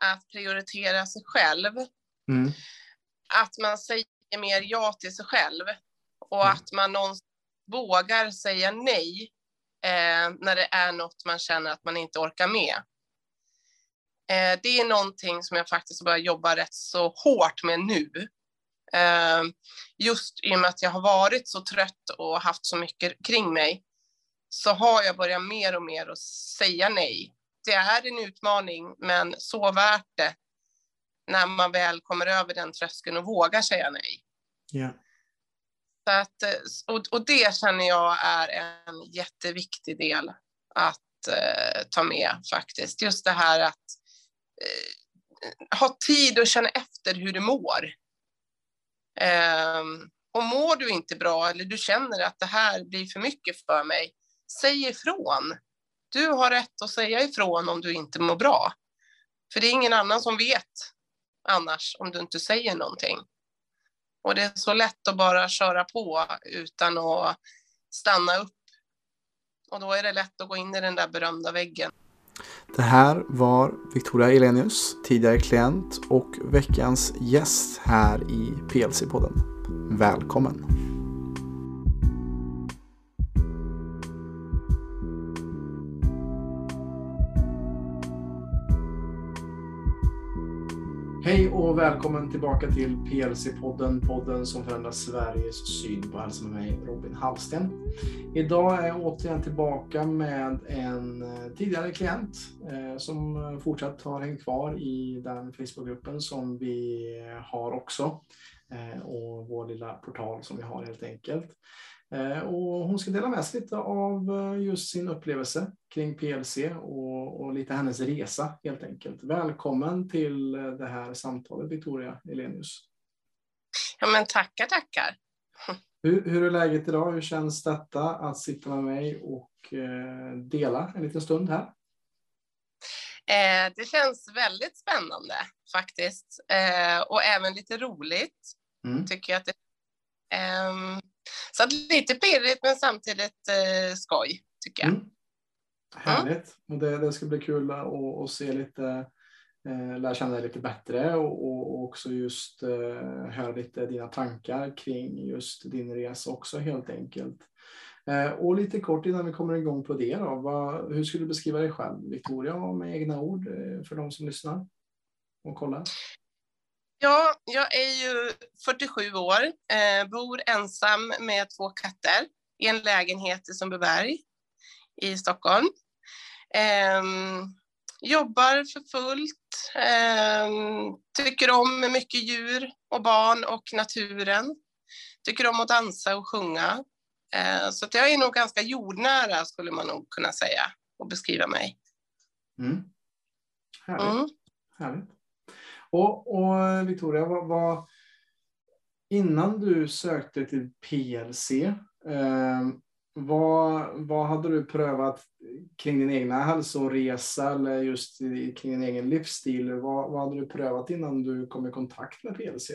att prioritera sig själv. Mm. Att man säger mer ja till sig själv och Mm. att man någonstans vågar säga nej eh, när det är något man känner att man inte orkar med. Eh, det är någonting som jag faktiskt börjar jobba rätt så hårt med nu. Eh, just i och med att jag har varit så trött och haft så mycket kring mig så har jag börjat mer och mer att säga nej. Det är en utmaning, men så värt det när man väl kommer över den tröskeln och vågar säga nej. Ja. Så att, eh, och, och det känner jag är en jätteviktig del att eh, ta med faktiskt. Just det här att eh, ha tid att känna efter hur du mår. Ehm, och mår du inte bra eller du känner att det här blir för mycket för mig, säg ifrån. Du har rätt att säga ifrån om du inte mår bra. För det är ingen annan som vet annars om du inte säger någonting. Och det är så lätt att bara köra på utan att stanna upp. Och då är det lätt att gå in i den där berömda väggen. Det här var Victoria Elenius, tidigare klient och veckans gäst här i PLC-podden. Välkommen! Hej och välkommen tillbaka till PLC-podden, podden som förändrar Sveriges syn på hälsa med mig, Robin Hallsten. Idag är jag återigen tillbaka med en eh, tidigare klient eh, som fortsatt har hängt kvar i den Facebookgruppen som vi har också eh, och vår lilla portal som vi har helt enkelt. Eh, och hon ska dela med sig lite av eh, just sin upplevelse kring PLC och, och lite hennes resa helt enkelt. Välkommen till eh, det här samtalet Victoria Elenius. Ja, men tackar, tackar. Hur, hur är läget idag? Hur känns detta att sitta med mig och dela en liten stund här? Det känns väldigt spännande faktiskt. Och även lite roligt, Mm. tycker jag att det Ehm, så att lite pirrigt, men samtidigt eh, skoj, tycker jag. Mm. Härligt. Och det, det ska bli kul att, att se lite, eh, lära känna dig lite bättre och, och, också just eh, höra lite dina tankar kring just din resa också helt enkelt. Eh, och lite kort innan vi kommer igång på det då, vad, hur skulle du beskriva dig själv Victoria med egna ord eh, för de som lyssnar och kollar? Ja, jag är ju 47 år, eh, bor ensam med två katter i en lägenhet i Sundbyberg i Stockholm. Ehm, jobbar för fullt, ehm, tycker om mycket djur och barn och naturen. Tycker om att dansa och sjunga. Eh, så att jag är nog ganska jordnära skulle man nog kunna säga och beskriva mig. Mm. Härligt. Mm. Härligt. Och, och Victoria, vad, vad, innan du sökte till PLC, eh, vad, vad hade du prövat kring din egna hälsoresa eller just kring din egen livsstil? Vad, vad hade du prövat innan du kom i kontakt med PLC?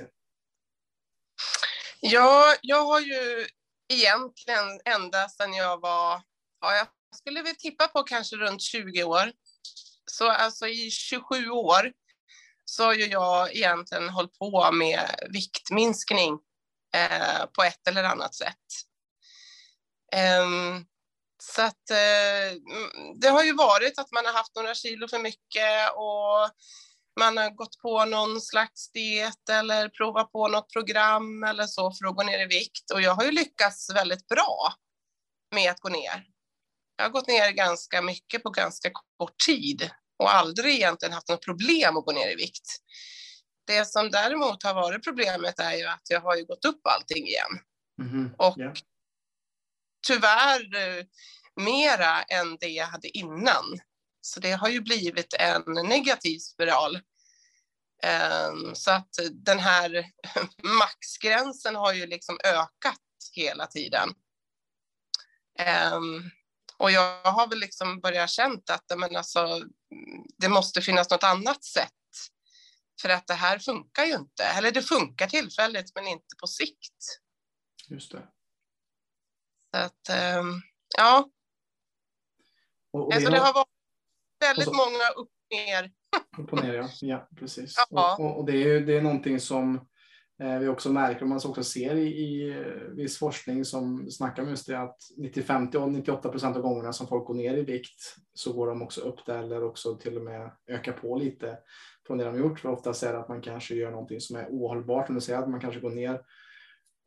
Ja, jag har ju egentligen ända sedan jag var, ja, jag skulle väl tippa på kanske runt 20 år. Så alltså i 27 år så har ju jag egentligen hållit på med viktminskning eh, på ett eller annat sätt. Eh, så att eh, det har ju varit att man har haft några kilo för mycket och man har gått på någon slags diet eller provat på något program eller så för att gå ner i vikt. Och jag har ju lyckats väldigt bra med att gå ner. Jag har gått ner ganska mycket på ganska kort tid och aldrig egentligen haft något problem att gå ner i vikt. Det som däremot har varit problemet är ju att jag har ju gått upp allting igen. Mhm. Och Ja. tyvärr eh, mera än det jag hade innan. Så det har ju blivit en negativ spiral. Ehm, Så att den här maxgränsen har ju liksom ökat hela tiden. Och jag har väl liksom börjat känt att men alltså, det måste finnas något annat sätt. För att det här funkar ju inte. Eller det funkar tillfälligt men inte på sikt. Just det. Så att, ehm, ja, Och, och Alltså det har- varit väldigt många upp och ner. Upp och ner, ja. ja precis. Ja. Och, och, det, är, det är någonting som Eh, vi också märker, och man också ser i, i eh, viss forskning som snackar om just det, att 95-98 procent av gångerna som folk går ner i vikt så går de också upp där eller också till och med ökar på lite från det de gjort. För ofta är det att man kanske gör någonting som är ohållbart, om du säger att man kanske går ner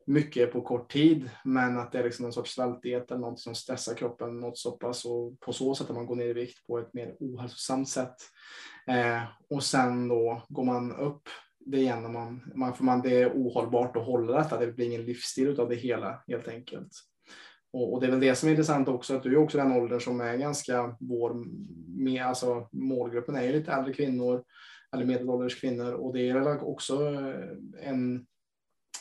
mycket på kort tid, men att det är liksom en sorts svältdiet eller något som stressar kroppen något så pass och på så sätt att man går ner i vikt på ett mer ohälsosamt sätt. Eh, och sen då går man upp det igen när man, man, för man, det är ohållbart att hålla detta. Det blir ingen livsstil av det hela helt enkelt. Och, och, det är väl det som är intressant också, att du är också den åldern som är ganska vår, med, alltså målgruppen är ju lite äldre kvinnor eller medelålders kvinnor och det är också eh, en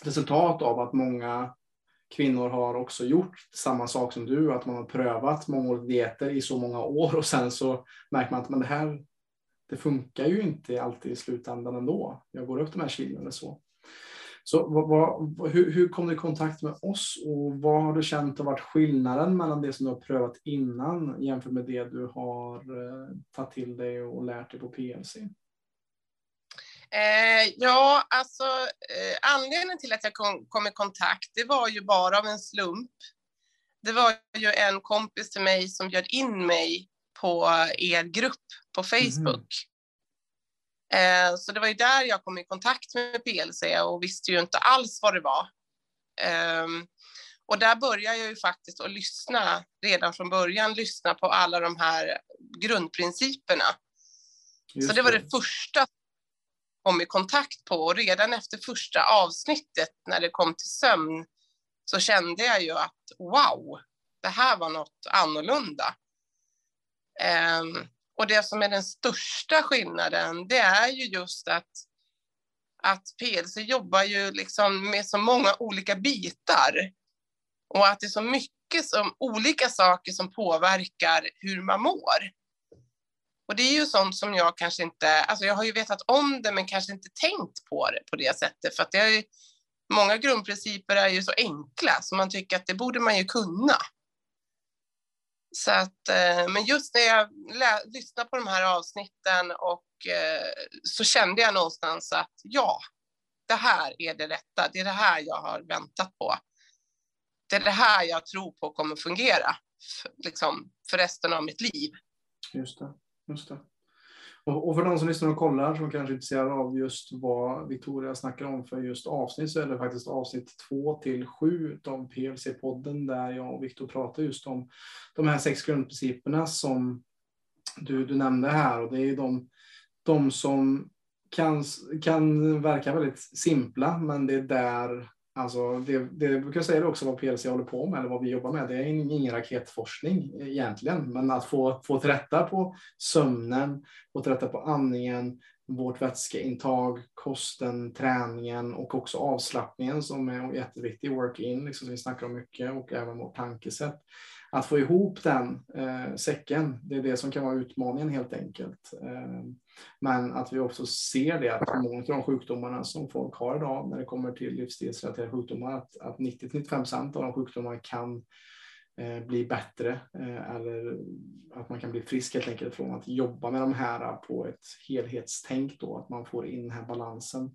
resultat av att många kvinnor har också gjort samma sak som du, att man har prövat många olika dieter i så många år och sen så märker man att men det här det funkar ju inte alltid i slutändan ändå. Jag går upp de här kilon eller så. Så vad, vad, hur, hur kom du i kontakt med oss och vad har du känt har varit skillnaden mellan det som du har prövat innan jämfört med det du har eh, tagit till dig och lärt dig på PLC? Eh, ja, alltså eh, anledningen till att jag kom, kom, i kontakt, det var ju bara av en slump. Det var ju en kompis till mig som bjöd in mig på er grupp på Facebook. Mm. Eh, så det var ju där jag kom i kontakt med PLC och visste ju inte alls vad det var. Ehm, och där började jag ju faktiskt att lyssna redan från början, lyssna på alla de här grundprinciperna. Just så det var det första kom i kontakt på och redan efter första avsnittet när det kom till sömn så kände jag ju att wow, det här var något annorlunda. Ehm, och det som är den största skillnaden, det är ju just att, att PLC jobbar ju liksom med så många olika bitar och att det är så mycket som olika saker som påverkar hur man mår. Och det är ju sånt som jag kanske inte, alltså jag har ju vetat om det men kanske inte tänkt på det på det sättet för att det är ju, många grundprinciper är ju så enkla så man tycker att det borde man ju kunna. Så att, eh, men just när jag lyssnade på de här avsnitten och eh, så kände jag någonstans att ja, det här är det rätta. Det är det här jag har väntat på. Det är det här jag tror på kommer fungera liksom, för resten av mitt liv. Just det. Just det. Och, för de som lyssnar och kollar som kanske är intresserade av just vad Victoria snackar om för just avsnitt så är det faktiskt avsnitt två till sju av PLC-podden där jag och Viktor pratar just om de här sex grundprinciperna som du, du nämnde här. Och det är de, de som kan, kan verka väldigt simpla men det är där Alltså det, det brukar säga också vad PLC håller på med eller vad vi jobbar med. Det är ingen raketforskning egentligen, men att få, få rätta på sömnen, få rätta på andningen, vårt vätskeintag, kosten, träningen och också avslappningen som är jätteviktig, work-in, liksom, som vi snackar om mycket, och även vårt tankesätt. Att få ihop den eh, säcken, det är det som kan vara utmaningen helt enkelt. Eh, men att vi också ser det att många av de sjukdomarna som folk har idag när det kommer till livsstilsrelaterade sjukdomar, att, att 90-95 av de sjukdomarna kan eh, bli bättre eh, eller att man kan bli frisk helt enkelt från att jobba med de här på ett helhetstänk då, att man får in den här balansen.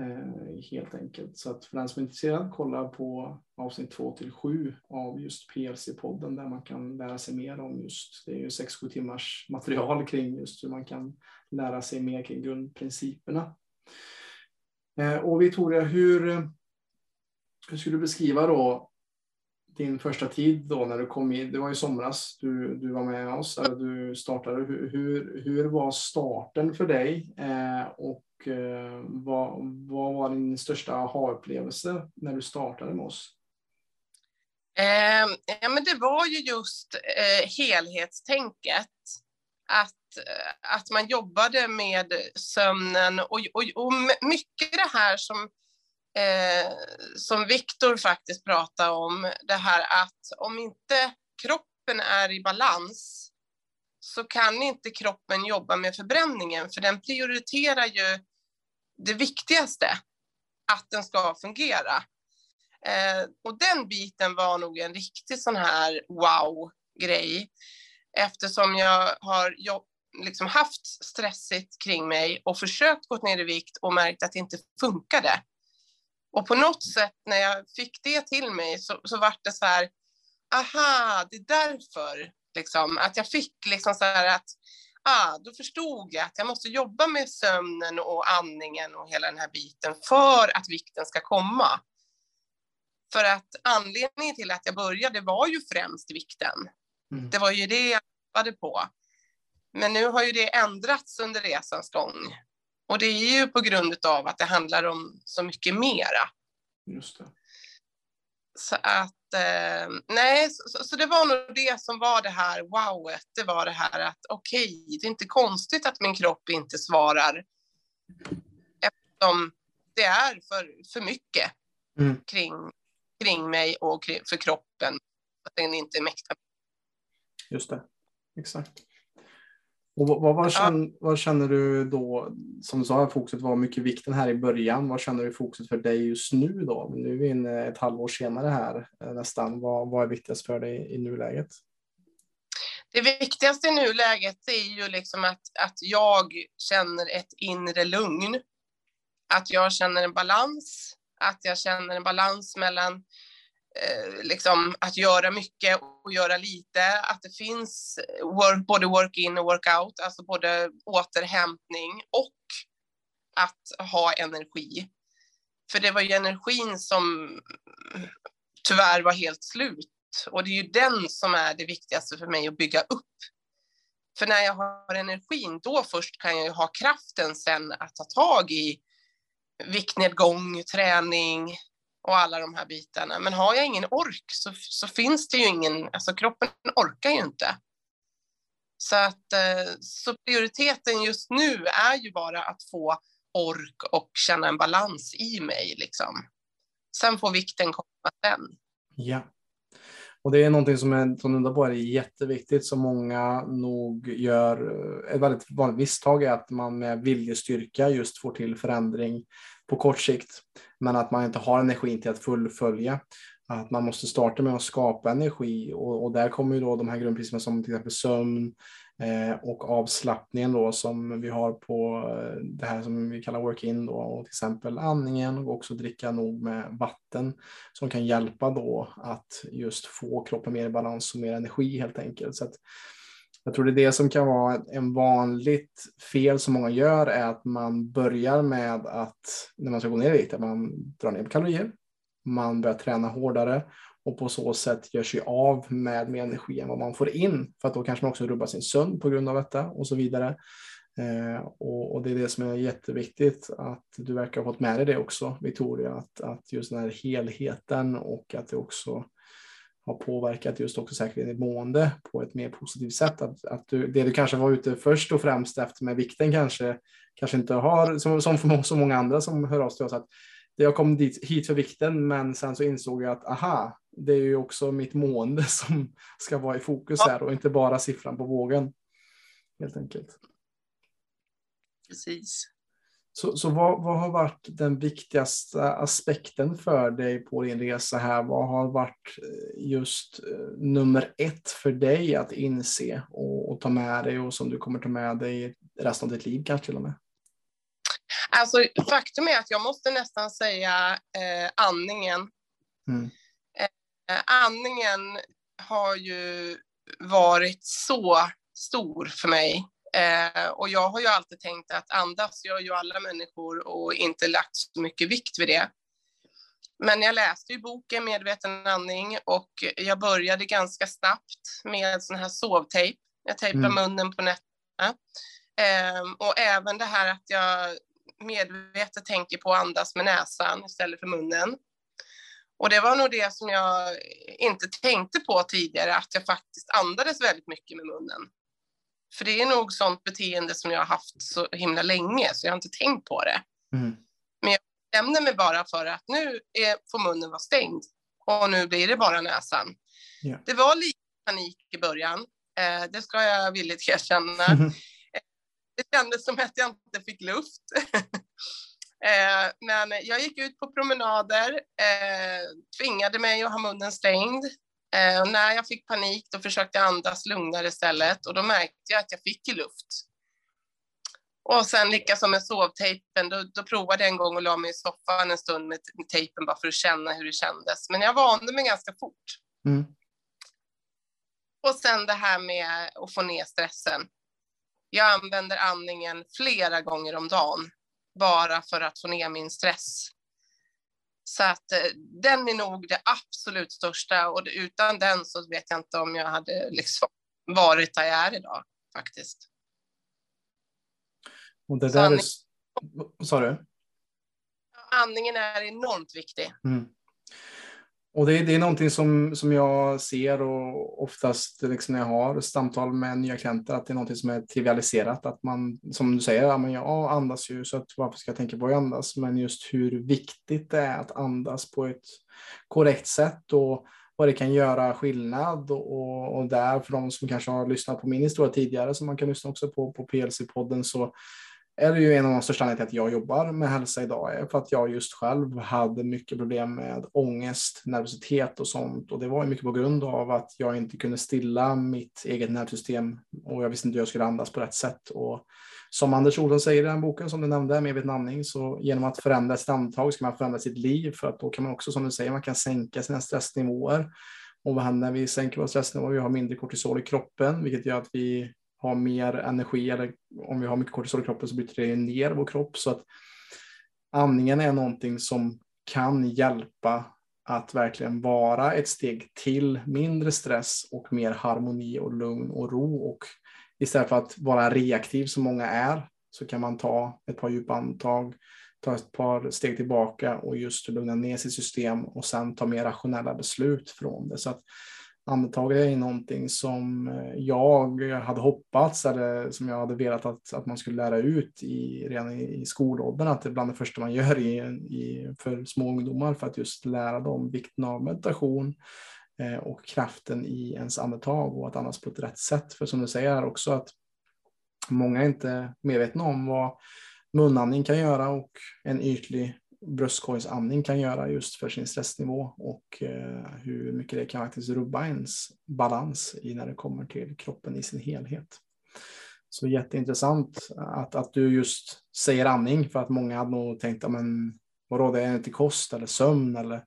Eh, helt enkelt. Så att för den som är intresserad, kolla på avsnitt 2 till 7 av just PLC-podden där man kan lära sig mer om just, det är ju 6-7 timmars material kring just hur man kan lära sig mer kring grundprinciperna. Eh, och Victoria, hur, eh, hur skulle du beskriva då din första tid då när du kom in? Det var i somras du, du var med oss, eller du startade. Hur, hur, var starten för dig? Eh, och eh, vad, vad var din största aha-upplevelse när du startade med oss? Eh, ja, men det var ju just eh, helhetstänket. Att, eh, att man jobbade med sömnen och, och, och mycket det här som, eh, som Viktor faktiskt pratade om, det här att om inte kroppen är i balans så kan inte kroppen jobba med förbränningen, för den prioriterar ju det viktigaste, att den ska fungera. Eh, och den biten var nog en riktig sån här wow-grej eftersom jag har liksom haft stressigt kring mig och försökt gå ner i vikt och märkt att det inte funkade. Och på något sätt när jag fick det till mig så, så var det så här, aha, det är därför liksom, att jag fick liksom så här att ah, då förstod jag att jag måste jobba med sömnen och andningen och hela den här biten för att vikten ska komma. För att anledningen till att jag började var ju främst vikten. Mm. Det var ju det jag jobbade på. Men nu har ju det ändrats under resans gång. Och det är ju på grund av att det handlar om så mycket mera. Just det. Så att, eh, nej, så, så, det var nog det som var det här wowet. Det var det här att okej, okay, det är inte konstigt att min kropp inte svarar. Eftersom det är för, för mycket mm. kring, kring mig och för kroppen. Att den inte mäktar. Just det, exakt. Och vad, vad, känner, vad, känner, du då, som du sa, fokuset var mycket vikten här i början. Vad känner du fokuset för dig just nu då? Nu är vi inne ett halvår senare här eh, nästan. Vad, vad är viktigast för dig i nuläget? Det viktigaste i nuläget är ju liksom att, att jag känner ett inre lugn. Att jag känner en balans. Att jag känner en balans mellan Eh, liksom, att göra mycket och göra lite, att det finns work, både work-in och work-out, alltså både återhämtning och att ha energi. För det var ju energin som tyvärr var helt slut och det är ju den som är det viktigaste för mig att bygga upp. För när jag har energin, då först kan jag ju ha kraften sen att ta tag i viktnedgång, träning, och alla de här bitarna. Men har jag ingen ork så, så finns det ju ingen, alltså kroppen orkar ju inte. Så att eh, så prioriteten just nu är ju bara att få ork och känna en balans i mig liksom. Sen får vikten komma sen. Ja. Och det är någonting som är, som undrar på är jätteviktigt som många nog gör. Eh, ett väldigt vanligt misstag är att man med viljestyrka just får till förändring på kort sikt, men att man inte har energin till att fullfölja. Att man måste starta med att skapa energi och, och där kommer ju då de här grundprinciperna som till exempel sömn eh, Eh, och avslappningen då som vi har på eh, det här som vi kallar work-in då och till exempel andningen och också dricka nog med vatten som kan hjälpa då att just få kroppen mer i balans och mer energi helt enkelt. Så att, jag tror det är det som kan vara en vanligt fel som många gör är att man börjar med att när man ska gå ner i vikt, att man drar ner på kalorier, man börjar träna hårdare och på så sätt gör sig av med mer energi än vad man får in för att då kanske man också rubbar sin sömn på grund av detta och så vidare. Eh, och, och, det är det som är jätteviktigt att du verkar ha fått med dig det också, Victoria, att, att just den här helheten och att det också har påverkat just också säkert ditt mående på ett mer positivt sätt. Att, att du, det du kanske var ute först och främst efter med vikten kanske, kanske inte har, som, som för så många andra som hör av sig till oss, att jag kom dit, hit för vikten men sen så insåg jag att aha, det är ju också mitt mående som ska vara i fokus här och inte bara siffran på vågen. Helt enkelt. Precis. Så, så vad, vad, har varit den viktigaste aspekten för dig på din resa här? Vad har varit eh, just eh, nummer ett för dig att inse och, och ta med dig och som du kommer ta med dig resten av ditt liv kanske till och med? Alltså faktum är att jag måste nästan säga eh, andningen. Mm. Eh, andningen har ju varit så stor för mig Eh, och jag har ju alltid tänkt att andas gör ju alla människor och inte lagt så mycket vikt vid det. Men jag läste ju boken Medveten andning och jag började ganska snabbt med sån här sovtejp. Jag tejpar mm. munnen på nätterna. Eh, och även det här att jag medvetet tänker på att andas med näsan istället för munnen. Och det var nog det som jag inte tänkte på tidigare, att jag faktiskt andades väldigt mycket med munnen. För det är nog sånt beteende som jag har haft så himla länge, så jag har inte tänkt på det. Mm. Men jag bestämde mig bara för att nu är, får munnen vara stängd och nu blir det bara näsan. Yeah. Det var lite panik i början, eh, det ska jag villigt erkänna. Mm. Det kändes som att jag inte fick luft. eh, men jag gick ut på promenader, eh, tvingade mig att ha munnen stängd Eh, och när jag fick panik då försökte jag andas lugnare istället och då märkte jag att jag fick i luft. Och sen likaså med sovtejpen, då, då provade jag en gång och la mig i soffan en stund med tejpen bara för att känna hur det kändes. Men jag vande mig ganska fort. Mm. Och sen det här med att få ner stressen. Jag använder andningen flera gånger om dagen bara för att få ner min stress. Så att eh, den är nog det absolut största och utan den så vet jag inte om jag hade liksom varit där jag är idag faktiskt. Och det där är... Sa du? Andningen är enormt viktig. Mm. Och det, det, är någonting som, som jag ser och oftast liksom när jag har samtal med nya klienter att det är någonting som är trivialiserat. Att man, som du säger, ja, men jag andas ju så att varför ska jag tänka på att andas? Men just hur viktigt det är att andas på ett korrekt sätt och vad det kan göra skillnad. Och, och där för de som kanske har lyssnat på min historia tidigare som man kan lyssna också på på PLC-podden så är det ju en av de största anledningarna till att jag jobbar med hälsa idag, är för att jag just själv hade mycket problem med ångest, nervositet och sånt. Och det var ju mycket på grund av att jag inte kunde stilla mitt eget nervsystem och jag visste inte hur jag skulle andas på rätt sätt. Och som Anders Olsson säger i den boken som du nämnde, Medveten andning, så genom att förändra sitt andetag ska man förändra sitt liv för att då kan man också, som du säger, man kan sänka sina stressnivåer. Och vad händer när vi sänker våra stressnivåer? Vi har mindre kortisol i kroppen, vilket gör att vi har mer energi eller om vi har mycket kortisol i kroppen så bryter det ner vår kropp. Så att andningen är någonting som kan hjälpa att verkligen vara ett steg till mindre stress och mer harmoni och lugn och ro. Och istället för att vara reaktiv som många är så kan man ta ett par djupa andetag, ta ett par steg tillbaka och just lugna ner sitt system och sen ta mer rationella beslut från det. Så att andetag är någonting som eh, jag hade hoppats eller som jag hade velat att, att man skulle lära ut i, redan i, i skolåldern, att det är bland det första man gör i, i, för små ungdomar för att just lära dem vikten av meditation eh, och kraften i ens andetag och att andas på ett rätt sätt. För som du säger också att många är inte medvetna om vad munandning kan göra och en ytlig bröstkorgsandning kan göra just för sin stressnivå och eh, hur mycket det kan faktiskt rubba ens balans i när det kommer till kroppen i sin helhet. Så jätteintressant att, att du just säger andning för att många hade nog tänkt, men vadå, det är inte kost eller sömn eller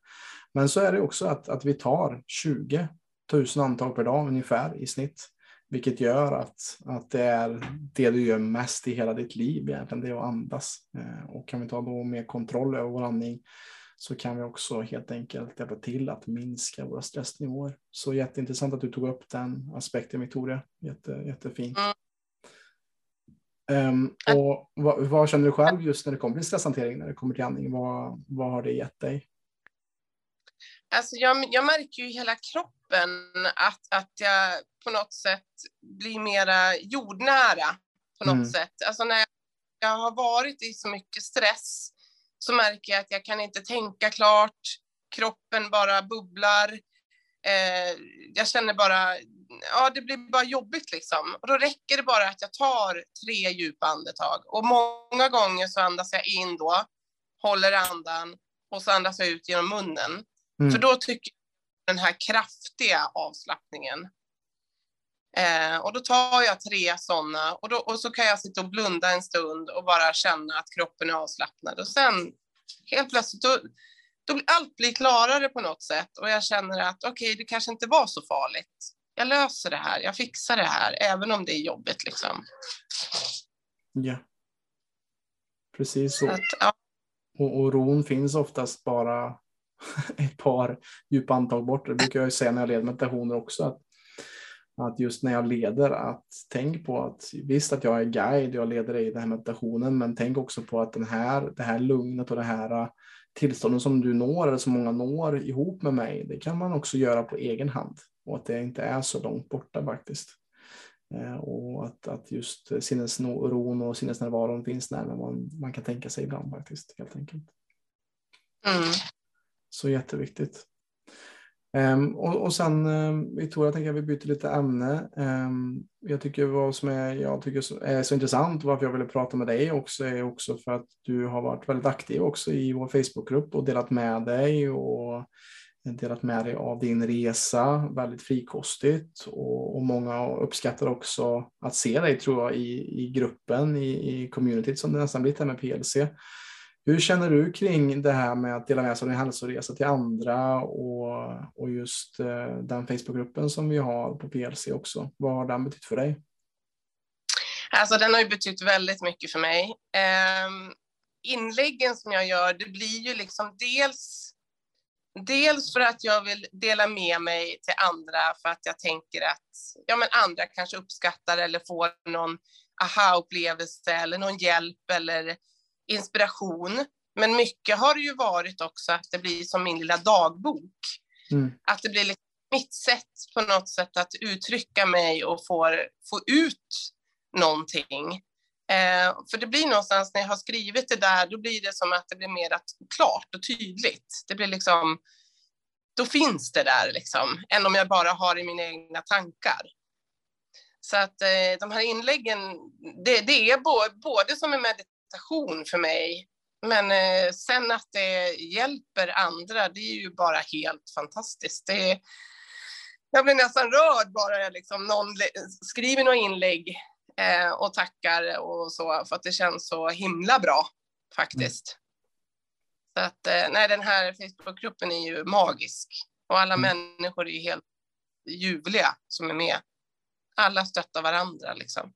men så är det också att, att vi tar 20 000 andetag per dag ungefär i snitt. Vilket gör att, att det är det du gör mest i hela ditt liv egentligen, det är att andas. Eh, och kan vi ta då mer kontroll över vår andning så kan vi också helt enkelt hjälpa till att minska våra stressnivåer. Så jätteintressant att du tog upp den aspekten Victoria. Jätte, jättefint. Um, och vad, vad, känner du själv just när det kommer till stresshantering, när det kommer till andning? Vad, vad har det gett dig? Alltså jag, jag märker ju i hela kroppen att, att jag på något sätt blir mera jordnära på något mm. sätt. Alltså när jag har varit i så mycket stress så märker jag att jag kan inte tänka klart. Kroppen bara bubblar. Eh, jag känner bara, ja det blir bara jobbigt liksom. Och då räcker det bara att jag tar tre djupa andetag. Och många gånger så andas jag in då, håller andan och så andas jag ut genom munnen. Mm. För då tycker jag den här kraftiga avslappningen. Eh, och då tar jag tre sådana och, och så kan jag sitta och blunda en stund och bara känna att kroppen är avslappnad. Och sen helt plötsligt, då, då blir allt blir klarare på något sätt och jag känner att okej, okay, det kanske inte var så farligt. Jag löser det här, jag fixar det här, även om det är jobbigt liksom. Ja. Precis så. Att, ja. och, och ron finns oftast bara ett par djupa andetag bort. Det brukar jag säga när jag leder meditationer också. Att, att just när jag leder, att tänk på att visst att jag är guide, jag leder dig i den här meditationen, men tänk också på att den här, det här lugnet och det här äh, tillståndet som du når, eller som många når ihop med mig, det kan man också göra på egen hand och att det inte är så långt borta faktiskt. Eh, och att, att just sinnesron och sinnesnärvaron finns närmare man, man kan tänka sig ibland faktiskt, helt enkelt. Mm. Så jätteviktigt. Um, och, och sen um, Victoria, jag tänker att vi byter lite ämne. Um, jag tycker vad som är, jag tycker är så intressant, varför jag ville prata med dig också, är också för att du har varit väldigt aktiv också i vår Facebookgrupp och delat med dig och delat med dig av din resa väldigt frikostigt och, och många uppskattar också att se dig tror jag i, i gruppen, i, i communityt som det nästan blivit här med PLC. Hur känner du kring det här med att dela med sig av din hälsoresa till andra och, och just eh, den Facebookgruppen som vi har på PLC också? Vad har den betytt för dig? Alltså den har ju betytt väldigt mycket för mig. Eh, inläggen som jag gör, det blir ju liksom dels Dels för att jag vill dela med mig till andra för att jag tänker att ja, men andra kanske uppskattar eller får någon aha-upplevelse eller någon hjälp eller inspiration. Men mycket har det ju varit också att det blir som min lilla dagbok. Mm. Att det blir liksom mitt sätt på något sätt att uttrycka mig och få, få ut någonting. Eh, för det blir någonstans när jag har skrivit det där, då blir det som att det blir mer klart och tydligt. Det blir liksom, då finns det där liksom, än om jag bara har i mina egna tankar. Så att eh, de här inläggen, det, det är både, både som en meditation för mig, men eh, sen att det hjälper andra, det är ju bara helt fantastiskt. Det, jag blir nästan rörd bara liksom någon skriver något inlägg eh, och tackar och så, för att det känns så himla bra faktiskt. Så att, eh, nej, den här Facebookgruppen är ju magisk och alla mm. människor är ju helt ljuvliga som är med. Alla stöttar varandra liksom.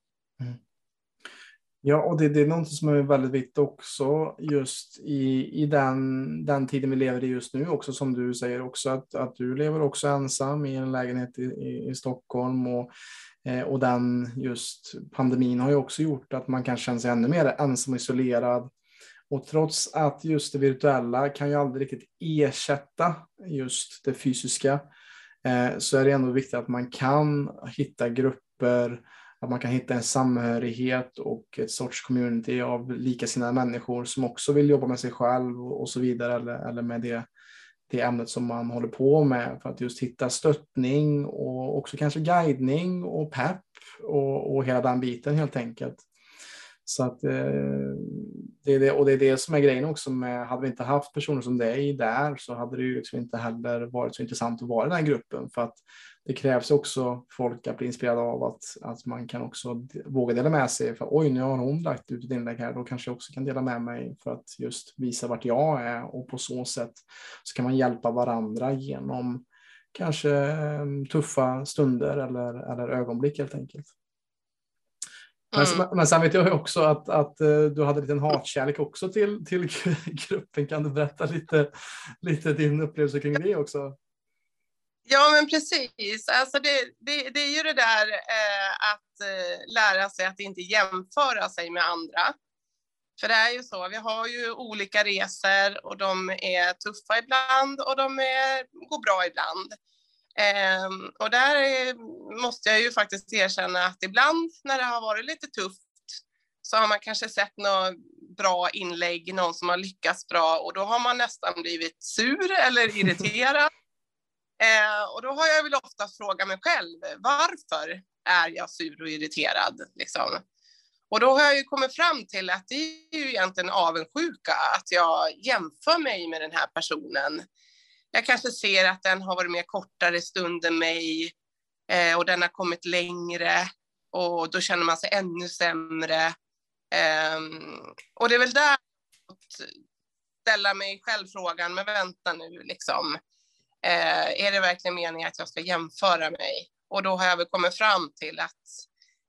Ja, och det, det, är något som är väldigt viktigt också just i, i den, den tiden vi lever i just nu också som du säger också att, att du lever också ensam i en lägenhet i, i, i Stockholm och Eh, och den just pandemin har ju också gjort att man kan känna sig ännu mer ensam och isolerad. Och trots att just det virtuella kan ju aldrig riktigt ersätta just det fysiska eh, så är det ändå viktigt att man kan hitta grupper, att man kan hitta en samhörighet och ett sorts community av likasinnade människor som också vill jobba med sig själv och så vidare eller, eller med det det ämnet som man håller på med för att just hitta stöttning och också kanske guidning och pepp och, och hela den biten helt enkelt. Så att eh, det är det, och det är det som är grejen också med, hade vi inte haft personer som dig där så hade det ju liksom inte heller varit så intressant att vara i den här gruppen för att det krävs också folk att bli inspirerade av att, att man kan också våga dela med sig. För oj, nu har hon lagt ut ett inlägg här, då kanske jag också kan dela med mig för att just visa vart jag är och på så sätt så kan man hjälpa varandra genom kanske ehm, tuffa stunder eller, eller ögonblick helt enkelt. Mm. Men, men sen vet jag också att, att eh, du hade en liten hatkärlek också till, till gruppen. Kan du berätta lite, lite din upplevelse kring det också? Ja, men precis. Alltså det, det, det är ju det där eh, att eh, lära sig att inte jämföra sig med andra. För det är ju så, vi har ju olika resor och de är tuffa ibland och de är, går bra ibland. Eh, och där är, måste jag ju faktiskt erkänna att ibland när det har varit lite tufft så har man kanske sett något bra inlägg, någon som har lyckats bra och då har man nästan blivit sur eller irriterad. Eh, och då har jag väl ofta frågat mig själv, varför är jag sur och irriterad? Liksom? Och då har jag ju kommit fram till att det är ju egentligen avundsjuka, att jag jämför mig med den här personen. Jag kanske ser att den har varit med kortare stund än mig eh, och den har kommit längre och då känner man sig ännu sämre. Eh, och det är väl där att ställa mig själv frågan, men vänta nu liksom Eh, Eh, är det verkligen meningen att jag ska jämföra mig? Och då har jag väl kommit fram till att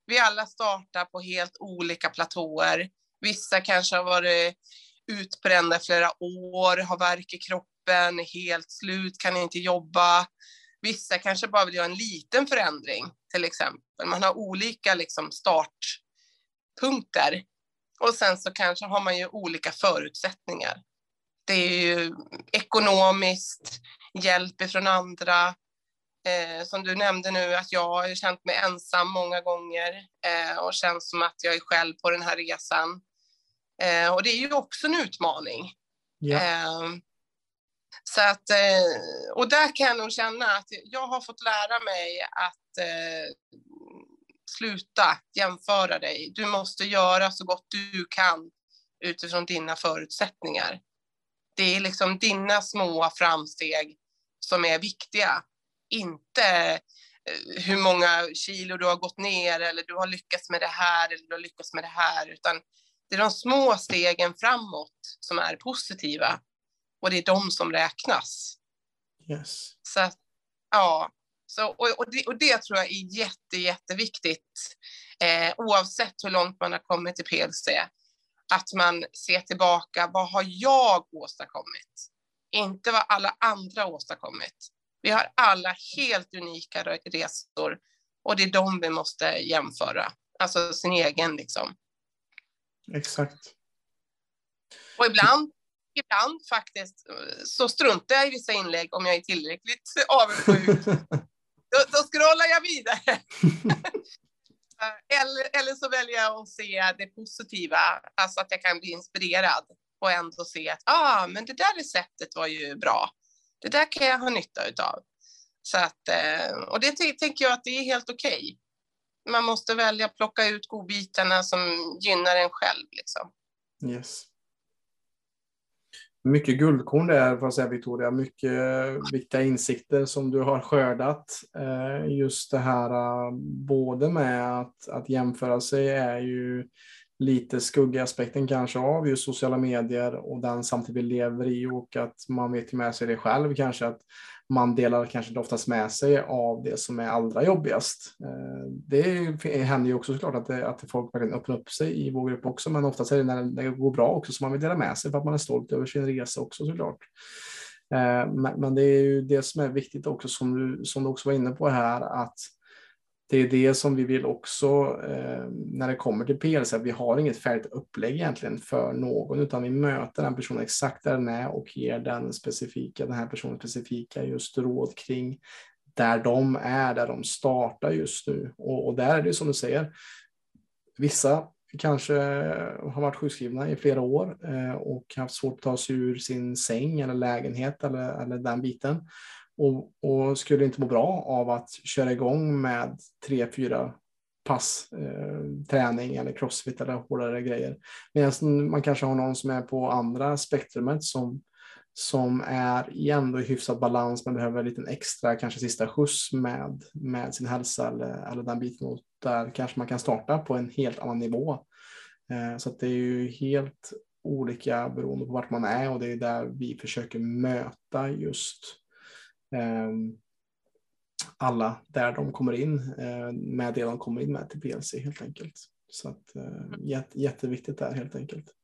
vi alla startar på helt olika platåer. Vissa kanske har varit utbrända flera år, har värk i kroppen, är helt slut, kan inte jobba. Vissa kanske bara vill göra en liten förändring, till exempel. Man har olika liksom, startpunkter. Och sen så kanske har man ju olika förutsättningar. Det är ju ekonomiskt, hjälp ifrån andra. Eh, som du nämnde nu, att jag har känt mig ensam många gånger eh, och känns som att jag är själv på den här resan. Eh, och det är ju också en utmaning. Eh, så att, eh, och där kan jag nog känna att jag har fått lära mig att eh, sluta jämföra dig. Du måste göra så gott du kan utifrån dina förutsättningar. Det är liksom dina små framsteg som är viktiga. Inte eh, hur många kilo du har gått ner eller du har lyckats med det här eller du har lyckats med det här, utan det är de små stegen framåt som är positiva och det är de som räknas. Yes. Så att, ja, så, och, och, det, och det tror jag är jätte, jätteviktigt eh, oavsett hur långt man har kommit i PLC. Att man ser tillbaka, vad har jag åstadkommit? Inte vad alla andra åstadkommit. Vi har alla helt unika resor och det är de vi måste jämföra. Alltså sin egen liksom. Exakt. Och ibland, ibland faktiskt så struntar jag i vissa inlägg om jag är tillräckligt avundsjuk. då, då scrollar jag vidare. eller, eller så väljer jag att se det positiva, alltså att jag kan bli inspirerad och ändå se att ah, men det där receptet var ju bra. Det där kan jag ha nytta av. Så att, eh, och det tänker jag att det är helt okej. Okay. Man måste välja att plocka ut godbitarna som gynnar en själv. Liksom. Yes. Mycket guldkorn där, får jag säga Victoria. Mycket viktiga insikter som du har skördat. Eh, just det här eh, både med att, att jämföra sig är ju lite skuggaspekten kanske av just sociala medier och den samtidigt vi lever i och att man vet med sig det själv kanske att man delar kanske oftast med sig av det som är allra jobbigast. Eh, det händer ju också såklart att, det, att folk verkligen öppnar upp sig i vår grupp också, men oftast är det när det går bra också som man vill dela med sig för att man är stolt över sin resa också såklart. Eh, men det är ju det som är viktigt också som du, som du också var inne på här att det är det som vi vill också eh, när det kommer till PLC. Vi har inget färdigt upplägg egentligen för någon, utan vi möter den personen exakt där den är och ger den specifika, den här personen specifika just råd kring där de är, där de startar just nu. Och, och där är det som du säger, vissa kanske har varit sjukskrivna i flera år eh, och haft svårt att ta sig ur sin säng eller lägenhet eller, eller den biten och, och, skulle inte må bra av att köra igång med tre, fyra pass eh, träning eller crossfit eller hårdare grejer. Medan man kanske har någon som är på andra spektrumet som, som är i ändå i hyfsad balans men behöver en liten extra, kanske sista skjuts med, med sin hälsa eller, eller den biten. Och där kanske man kan starta på en helt annan nivå. Eh, så det är ju helt olika beroende på vart man är och det är där vi försöker möta just Ehm, alla där de kommer in eh, med det de kommer in med till PLC helt enkelt. Så att, eh, jätte, jätteviktigt där helt enkelt.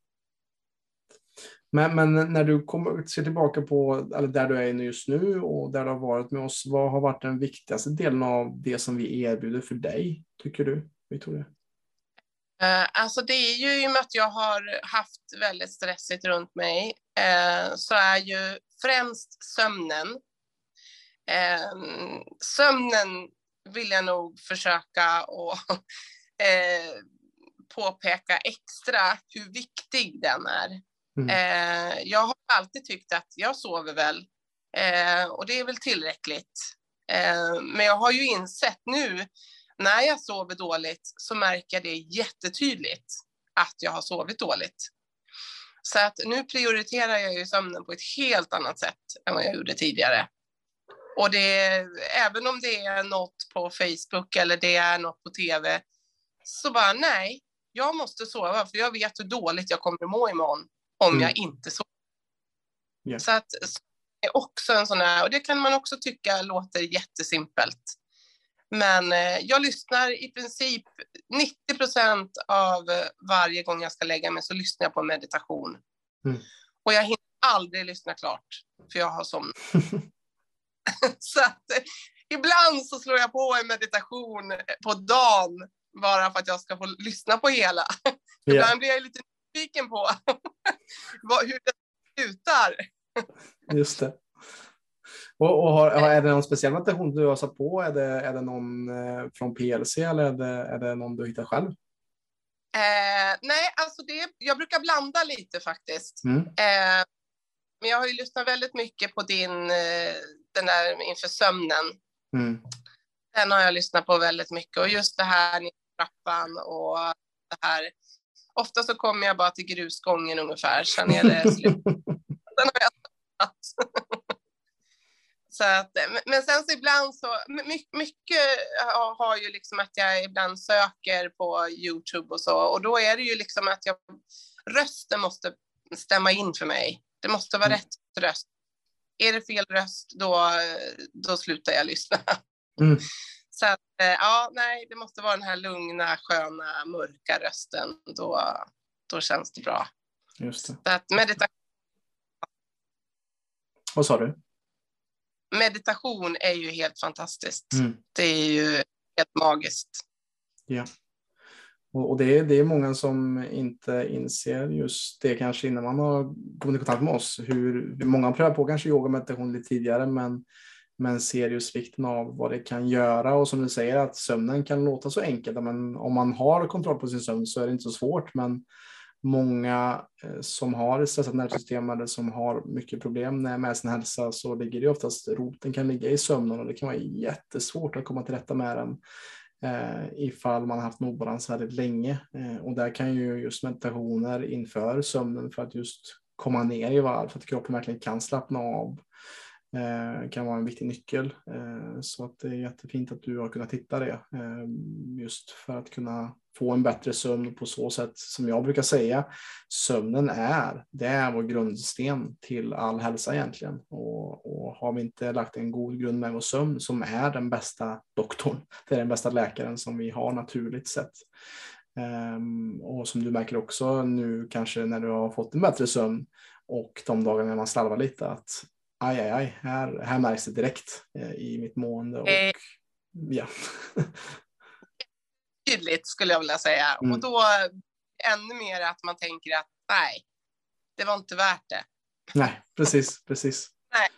Men, men, när du kommer, ser tillbaka på eller där du är just nu och där du har varit med oss, vad har varit den viktigaste delen av det som vi erbjuder för dig, tycker du, Victoria? Eh, alltså det är ju i och med att jag har haft väldigt stressigt runt mig, eh, så är ju främst sömnen sömnen vill jag nog försöka och eh, påpeka extra hur viktig den är. Mm. Eh, jag har alltid tyckt att jag sover väl eh, och det är väl tillräckligt. Eh, men jag har ju insett nu när jag sover dåligt så märker jag det jättetydligt att jag har sovit dåligt. Så att nu prioriterar jag ju sömnen på ett helt annat sätt än vad jag gjorde tidigare. Och det, även om det är något på Facebook eller det är något på tv, så bara nej, jag måste sova för jag vet hur dåligt jag kommer att må imorgon om mm. jag inte sover. Yeah. Så att det är också en sån här, och det kan man också tycka låter jättesimpelt. Men eh, jag lyssnar i princip 90 procent av varje gång jag ska lägga mig så lyssnar jag på meditation. Mm. Och jag hinner aldrig lyssna klart för jag har somnat. så att eh, ibland så slår jag på en meditation på dagen bara för att jag ska få lyssna på hela. Yeah. Ibland blir jag lite nyfiken på hur det slutar. Just det. Och, och har, är det någon speciell meditation du har satt på? Är det, är det någon eh, från PLC eller är det, är det någon du hittar själv? Eh, nej, alltså det, jag brukar blanda lite faktiskt. Mm. Eh, men jag har ju lyssnat väldigt mycket på din eh, den där inför sömnen. Mm. Den har jag lyssnat på väldigt mycket och just det här i trappan och det här. Ofta så kommer jag bara till grusgången ungefär, sen är det slut. Sen har jag Så att, men sen så ibland så, mycket har ju liksom att jag ibland söker på Youtube och så och då är det ju liksom att jag, rösten måste stämma in för mig. Det måste vara mm. rätt röst. Är det fel röst, då, då slutar jag lyssna. Mm. Så att, eh, ja, nej, det måste vara den här lugna, sköna, mörka rösten. Då, då känns det bra. Just det. Så att meditation. Vad sa du? Meditation är ju helt fantastiskt. Mm. Det är ju helt magiskt. Ja. Och, det, är, det är många som inte inser just det kanske innan man har kommit i kontakt med oss. Hur, många har prövat på kanske yoga och meditation lite tidigare men, men ser just vikten av vad det kan göra och som du säger att sömnen kan låta så enkelt. Men om man har kontroll på sin sömn så är det inte så svårt. Men många eh, som har stressat nervsystem eller som har mycket problem med sin hälsa så ligger det oftast roten kan ligga i sömnen och det kan vara jättesvårt att komma till rätta med den Eh, ifall man har haft en obalans väldigt länge. Eh, och där kan ju just meditationer inför sömnen för att just komma ner i varv för att kroppen verkligen kan slappna av eh, Eh, kan vara en viktig nyckel. Eh, så att det är jättefint att du har kunnat hitta det eh, just för att kunna få en bättre sömn på så sätt som jag brukar säga. Sömnen är, det är vår grundsten till all hälsa egentligen. Och, och har vi inte lagt en god grund med vår sömn som är den bästa doktorn, det är den bästa läkaren som vi har naturligt sett. Ehm, och som du märker också nu kanske när du har fått en bättre sömn och de dagarna man slarvar lite att aj, aj, aj, här, här märks det direkt eh, i mitt mående. Och, eh. ja. tydligt skulle jag vilja säga. Mm. Och då ännu mer att man tänker att nej, det var inte värt det. Nej, precis, precis. Nej.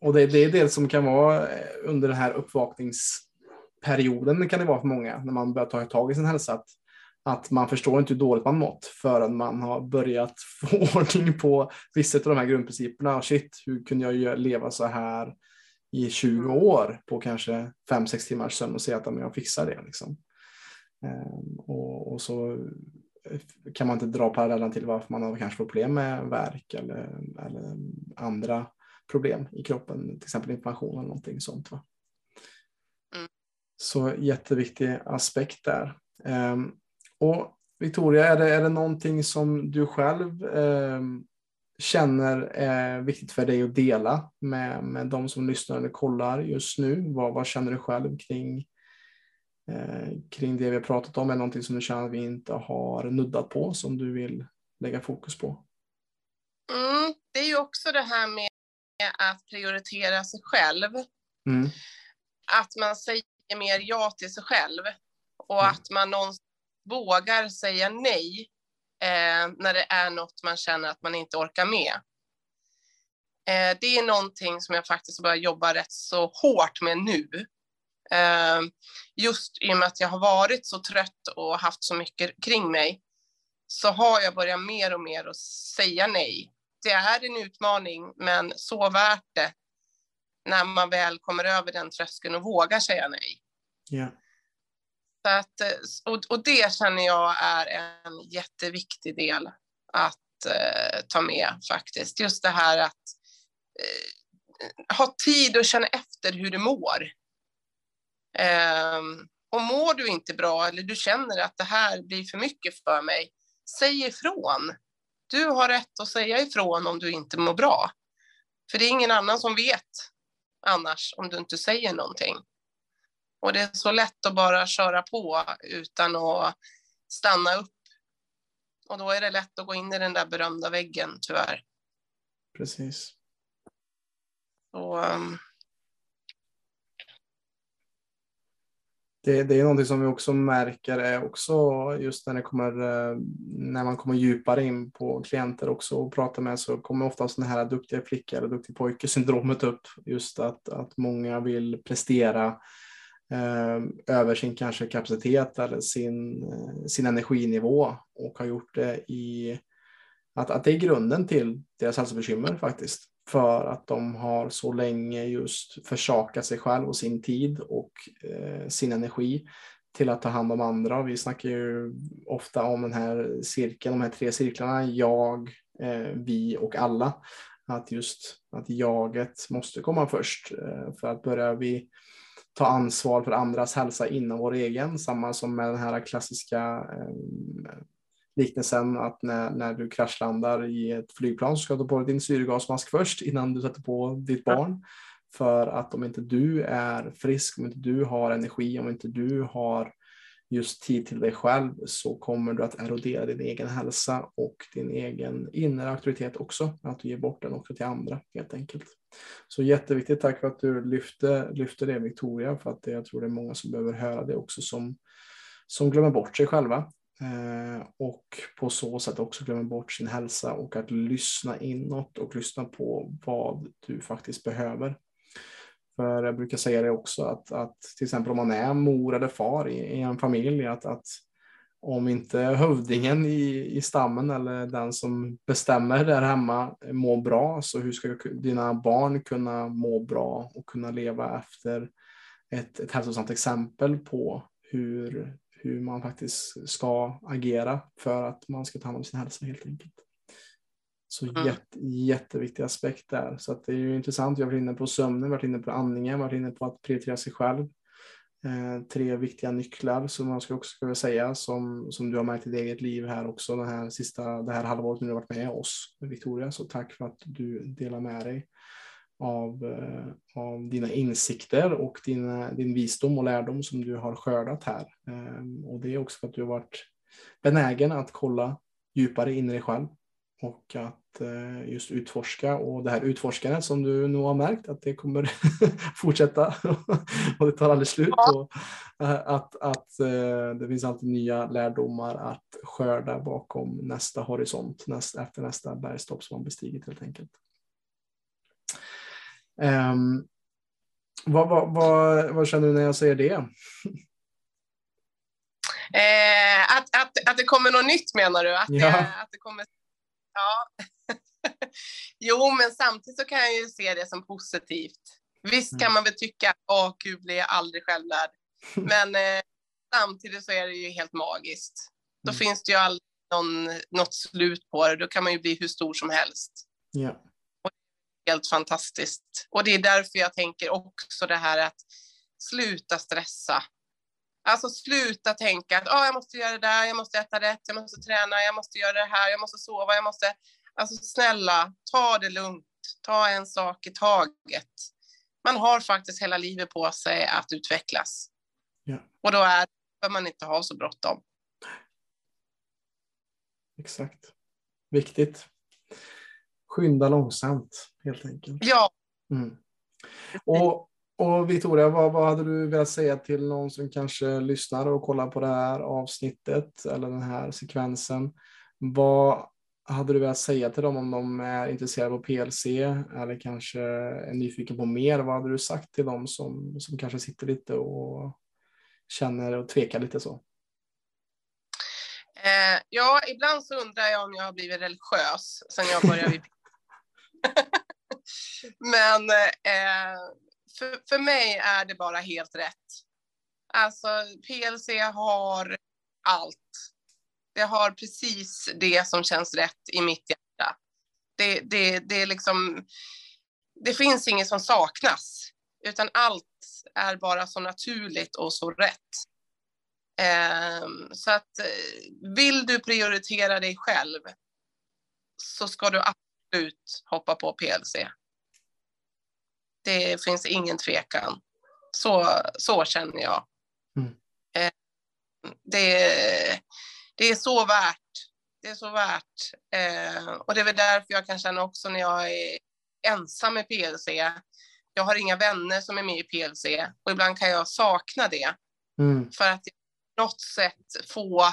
Och det, det är det som kan vara eh, under den här uppvakningsperioden kan det vara för många när man börjar ta tag i sin hälsa. Att, att man förstår inte hur dåligt man mått förrän man har börjat få ordning på vissa av de här grundprinciperna. Shit, hur kunde jag leva så här i 20 mm. år på kanske 5-6 timmars sömn och säga att jag fixar det. Liksom. Ehm, och, och, så kan man inte dra parallellen till varför man har kanske problem med värk eller, eller andra problem i kroppen, till exempel inflammation eller någonting sånt. Va? Mm. Så jätteviktig aspekt där. Um, och Victoria, är det, är det någonting som du själv um, känner är viktigt för dig att dela med, med de som lyssnar eller kollar just nu? Vad, vad känner du själv kring Eh, kring det vi har pratat om är någonting som du känner att vi inte har nuddat på som du vill lägga fokus på? Mm, det är ju också det här med att prioritera sig själv. Mm. Att man säger mer ja till sig själv och mm. att man någonstans vågar säga nej eh, när det är något man känner att man inte orkar med. Eh, det är någonting som jag faktiskt börjar jobba rätt så hårt med nu. Eh, just i och med att jag har varit så trött och haft så mycket kring mig så har jag börjat mer och mer att säga nej. Det är en utmaning, men så värt det när man väl kommer över den tröskeln och vågar säga nej. Yeah. Så att, eh, och, och det känner jag är en jätteviktig del att eh, ta med faktiskt. Just det här att eh, ha tid och känna efter hur du mår. Eh, och mår du inte bra eller du känner att det här blir för mycket för mig, säg ifrån. Du har rätt att säga ifrån om du inte mår bra. För det är ingen annan som vet annars om du inte säger någonting. Och det är så lätt att bara köra på utan att stanna upp. Och då är det lätt att gå in i den där berömda väggen, tyvärr. Precis. Så, um, det, det är någonting som vi också märker är också just när, det kommer, eh, när man kommer djupare in på klienter också och pratar med så kommer ofta sådana här duktiga flickor eller duktig pojke syndromet upp. Just att, att många vill prestera Eh, över sin kanske kapacitet eller sin, eh, sin energinivå och har gjort det i att, att det är grunden till deras hälsobekymmer faktiskt för att de har så länge just försakat sig själv och sin tid och eh, sin energi till att ta hand om andra. Vi snackar ju ofta om den här cirkeln, de här tre cirklarna, jag, eh, vi och alla. Att just att jaget måste komma först. Eh, för att börjar vi ta ansvar för andras hälsa inom vår egen, samma som med den här klassiska eh, liknelsen att när, när du kraschlandar i ett flygplan så ska du ta på dig din syrgasmask först innan du sätter på ditt barn. För att om inte du är frisk, om inte du har energi, om inte du har just tid till dig själv så kommer du att erodera din egen hälsa och din egen inre auktoritet också. Att du ger bort den också till andra helt enkelt. Så jätteviktigt, tack för att du lyfte, lyfte det Victoria, för att det, jag tror det är många som behöver höra det också som, som glömmer bort sig själva. Eh, och på så sätt också glömmer bort sin hälsa och att lyssna inåt och lyssna på vad du faktiskt behöver. För jag brukar säga det också att, att till exempel om man är mor eller far i, i en familj, att, att om inte hövdingen i, i stammen eller den som bestämmer där hemma mår bra, så hur ska dina barn kunna må bra och kunna leva efter ett, ett hälsosamt exempel på hur, hur man faktiskt ska agera för att man ska ta hand om sin hälsa helt enkelt. Så mm. jätte, jätteviktig aspekt där. Så att det är ju intressant. Vi har varit inne på sömnen, varit inne på andningen, varit inne på att prioritera sig själv. Eh, tre viktiga nycklar som man ska också ska säga som, som du har märkt i ditt eget liv här också den här sista, det här halvåret när du har varit med oss Victoria. Så tack för att du delar med dig av, eh, av dina insikter och din, din visdom och lärdom som du har skördat här. Ehm, och det är också för att du har varit benägen att kolla djupare in i dig själv och att eh, just utforska och det här utforskandet som du nog har märkt att det kommer fortsätta och det tar aldrig slut. Och, eh, att att eh, det finns alltid nya lärdomar att skörda bakom nästa horisont, näst, efter nästa bergstopp som man bestigit helt enkelt. Um, vad, vad, vad, vad, känner du när jag säger det? Eh, att, att, att det kommer något nytt menar du? Att, ja. det, att det kommer Ja. jo, men samtidigt så kan jag ju se det som positivt. Visst kan mm. man väl tycka att åh, gud blir jag aldrig självlärd. Men eh, samtidigt så är det ju helt magiskt. Då mm. finns det ju aldrig någon, något slut på det. Då kan man ju bli hur stor som helst. Ja. Och helt fantastiskt. Och det är därför jag tänker också det här att sluta stressa. Alltså sluta tänka att oh, jag måste göra det där, jag måste äta rätt, jag måste träna, jag måste göra det här, jag måste sova, jag måste... Alltså snälla, ta det lugnt. Ta en sak i taget. Man har faktiskt hela livet på sig att utvecklas. Ja. Och då är, behöver man inte ha så bråttom. Exakt. Viktigt. Skynda långsamt, helt enkelt. Ja. Mm. Och och Victoria, vad, vad hade du velat säga till någon som kanske lyssnar och kollar på det här avsnittet eller den här sekvensen? Vad hade du velat säga till dem om de är intresserade av PLC eller kanske är nyfiken på mer? Vad hade du sagt till dem som, som kanske sitter lite och känner och tvekar lite så? Eh, ja, ibland så undrar jag om jag har blivit religiös sen jag började Men eh, för, för mig är det bara helt rätt. Alltså PLC har allt. Det har precis det som känns rätt i mitt hjärta. Det, det, det, är liksom, det finns inget som saknas, utan allt är bara så naturligt och så rätt. Eh, så att eh, vill du prioritera dig själv så ska du absolut hoppa på PLC. Det finns ingen tvekan. Så, så känner jag. Mm. Eh, det, det är så värt. Det är så värt. Eh, och det är väl därför jag kan känna också när jag är ensam med PLC. Jag har inga vänner som är med i PLC och ibland kan jag sakna det. Mm. För att på något sätt få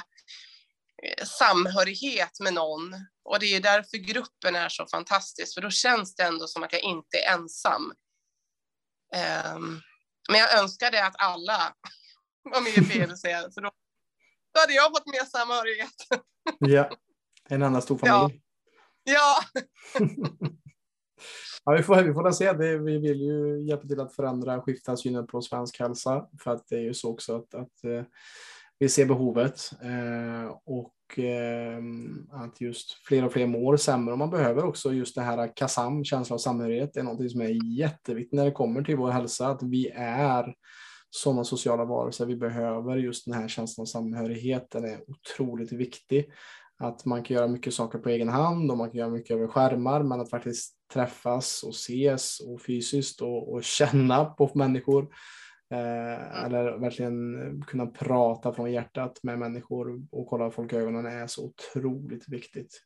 eh, samhörighet med någon. Och det är därför gruppen är så fantastisk, för då känns det ändå som att jag inte är ensam. Um, men jag önskade att alla var med i PLC, så då, då hade jag fått mer samhörighet. ja, en annan stor familj. Ja. ja. ja vi, får, vi får se. Det, vi vill ju hjälpa till att förändra, skifta synen på svensk hälsa. För att det är ju så också att, att eh, vi ser behovet. Eh, och och eh, att just fler och fler mår sämre och man behöver också just det här KASAM, känsla av samhörighet, det är något som är jätteviktigt när det kommer till vår hälsa, att vi är sådana sociala varelser. Vi behöver just den här känslan av samhörighet. Den är otroligt viktig. Att man kan göra mycket saker på egen hand och man kan göra mycket över skärmar, men att faktiskt träffas och ses och fysiskt och, och känna på människor. Eh, eller verkligen kunna prata från hjärtat med människor och kolla folk i ögonen är så otroligt viktigt.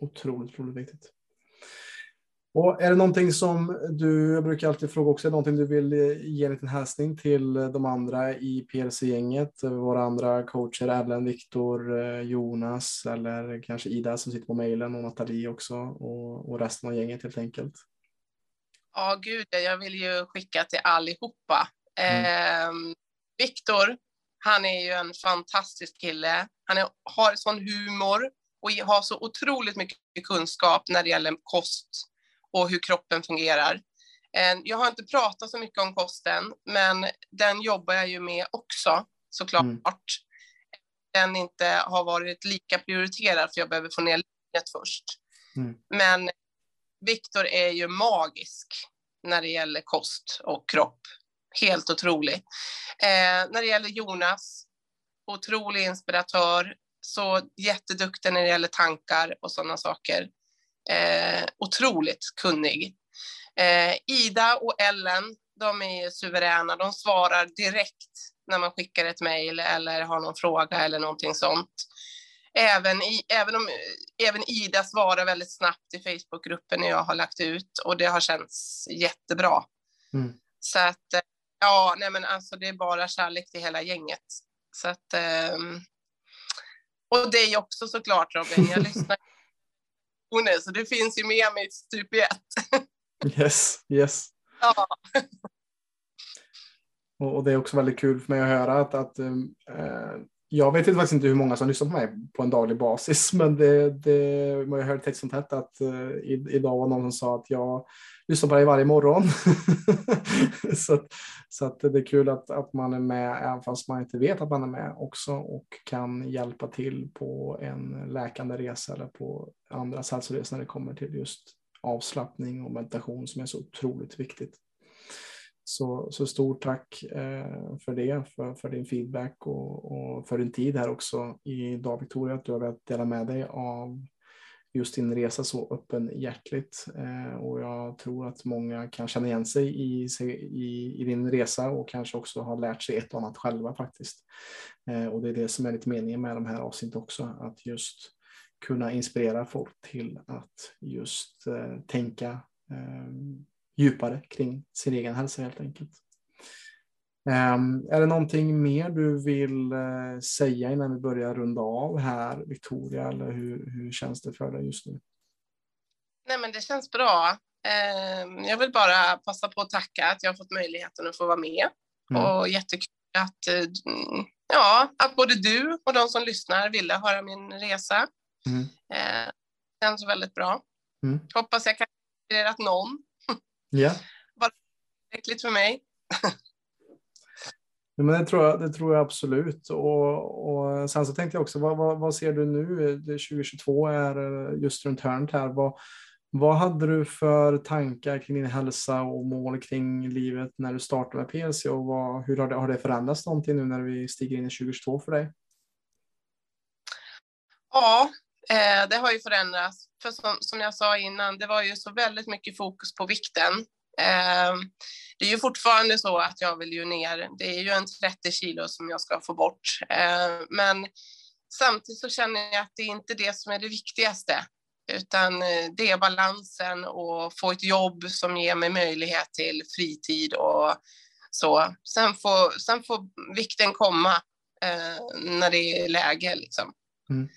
Otroligt, otroligt viktigt. Och är det någonting som du, jag brukar alltid fråga också, är det någonting du vill ge en liten hälsning till de andra i PLC-gänget, våra andra coacher, Ellen, Viktor, Jonas eller kanske Ida som sitter på mejlen och Nathalie också och, och resten av gänget helt enkelt? Ja, gud, jag vill ju skicka till allihopa. Mm. Eh, Viktor, han är ju en fantastisk kille. Han är, har sån humor och har så otroligt mycket kunskap när det gäller kost och hur kroppen fungerar. Eh, jag har inte pratat så mycket om kosten, men den jobbar jag ju med också såklart. Mm. Den inte har varit lika prioriterad för jag behöver få ner livet först. Mm. Men Viktor är ju magisk när det gäller kost och kropp. Helt otrolig. Eh, när det gäller Jonas, otrolig inspiratör, så jätteduktig när det gäller tankar och sådana saker. Eh, otroligt kunnig. Eh, Ida och Ellen, de är suveräna. De svarar direkt när man skickar ett mejl eller har någon fråga eller någonting sånt. Även, i, även, om, även Ida svarar väldigt snabbt i Facebookgruppen när jag har lagt ut och det har känts jättebra. Mm. Så att, eh, ja, nej men alltså det är bara kärlek till hela gänget. Så att, um, och dig också såklart Robin, jag lyssnar så det finns ju med mig typ i ett. Yes, yes. Ja. Och, det är också väldigt kul för mig att höra att, att äh, jag vet faktiskt inte hur många som lyssnar på mig på en daglig basis, men det, det, jag hörde text som tätt att uh, idag var någon som sa att jag lyssnar på dig varje morgon. så att, så att det är kul att, att man är med, även fast man inte vet att man är med också och kan hjälpa till på en läkande resa eller på andras hälsoresor när det kommer till just avslappning och meditation som är så otroligt viktigt. Så, så stort tack eh, för det, för, för din feedback och, och, för din tid här också idag Victoria, att du har velat dela med dig av just din resa så öppenhjärtligt. Eh, och jag tror att många kan känna igen sig i, i, i, din resa och kanske också har lärt sig ett och annat själva faktiskt. Eh, och det är det som är lite meningen med de här avsnitten också, att just kunna inspirera folk till att just eh, tänka eh, djupare kring sin egen hälsa helt enkelt. Um, är det någonting mer du vill uh, säga innan vi börjar runda av här, Victoria, eller hur, hur känns det för dig just nu? Nej, men det känns bra. Uh, jag vill bara passa på att tacka att jag har fått möjligheten att få vara med mm. och jättekul att, uh, ja, att både du och de som lyssnar ville höra min resa. Mm. Uh, känns väldigt bra. Mm. Hoppas jag kan inspirerat någon. Ja. Bara tillräckligt för mig. Men det tror jag, det tror jag absolut. Och, och sen så tänkte jag också, vad, vad, vad ser du nu? 2022 är eh, just runt hörnet här. Vad, vad hade du för tankar kring din hälsa och mål kring livet när du startade med PLC och vad, hur har det, har det förändrats någonting nu när vi stiger in i 2022 för dig? Ja, eh, det har ju förändrats. För som, som jag sa innan, det var ju så väldigt mycket fokus på vikten. Eh, det är ju fortfarande så att jag vill ju ner. Det är ju en 30 kilo som jag ska få bort. Eh, men samtidigt så känner jag att det är inte det som är det viktigaste, utan eh, det är balansen och få ett jobb som ger mig möjlighet till fritid och så. Sen får, sen får vikten komma eh, när det är läge liksom. Mm.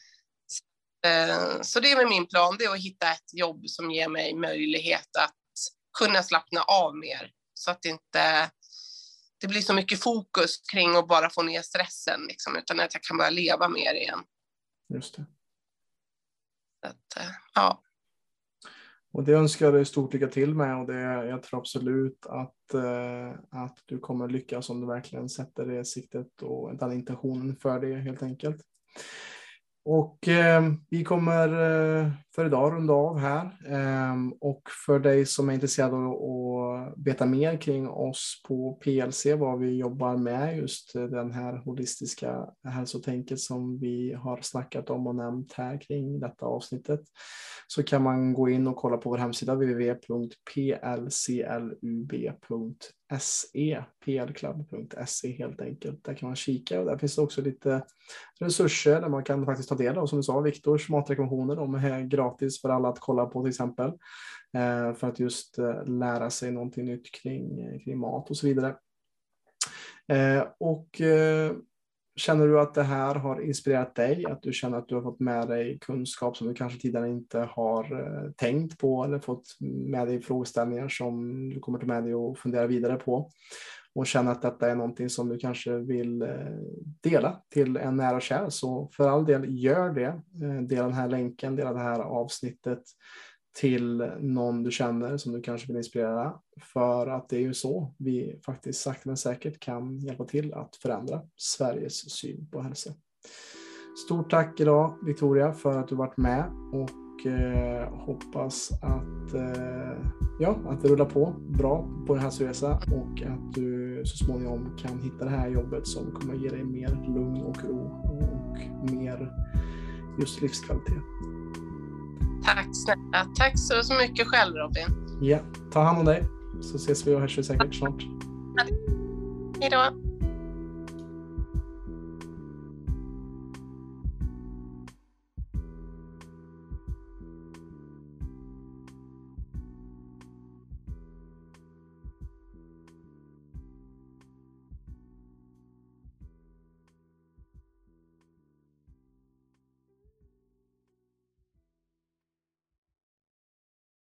Så det är min plan, det är att hitta ett jobb som ger mig möjlighet att kunna slappna av mer så att det inte det blir så mycket fokus kring att bara få ner stressen, liksom, utan att jag kan börja leva mer igen. Just det. Att, eh, ja. Och det önskar jag dig stort lycka till med och det, jag tror absolut att, eh, att du kommer lyckas om du verkligen sätter det siktet och den intentionen för det helt enkelt. Och eh, vi kommer eh, för idag runda av här. Eh, och för dig som är intresserad av att veta mer kring oss på PLC, vad vi jobbar med, just den här holistiska hälsotänket som vi har snackat om och nämnt här kring detta avsnittet, så kan man gå in och kolla på vår hemsida www.plclub.se, seplclub.se helt enkelt. Där kan man kika och där finns det också lite resurser där man kan faktiskt ta del av, som du sa, Viktors matrekommendationer. De är gratis för alla att kolla på till exempel. Eh, för att just eh, lära sig någonting nytt kring, eh, kring mat och så vidare. Och Känner du att det här har inspirerat dig? Att du känner att du har fått med dig kunskap som du kanske tidigare inte har eh, tänkt på eller fått med dig frågeställningar som du kommer ta med dig och fundera vidare på? och känner att detta är någonting som du kanske vill eh, dela till en nära och kär så för all del gör det. Eh, dela den här länken, dela det här avsnittet till någon du känner som du kanske vill inspirera. För att det är ju så vi faktiskt sakta men säkert kan hjälpa till att förändra Sveriges syn på hälsa. Stort tack idag Victoria för att du varit med och eh, hoppas att, eh, ja, att det rullar på bra på din hälsoresa och att du så småningom kan hitta det här jobbet som kommer ge dig mer lugn och ro och mer just livskvalitet. Tack snälla. Tack så, så mycket själv Robin. Ja, ta hand om dig så ses vi och hörs vi säkert snart. Hej då.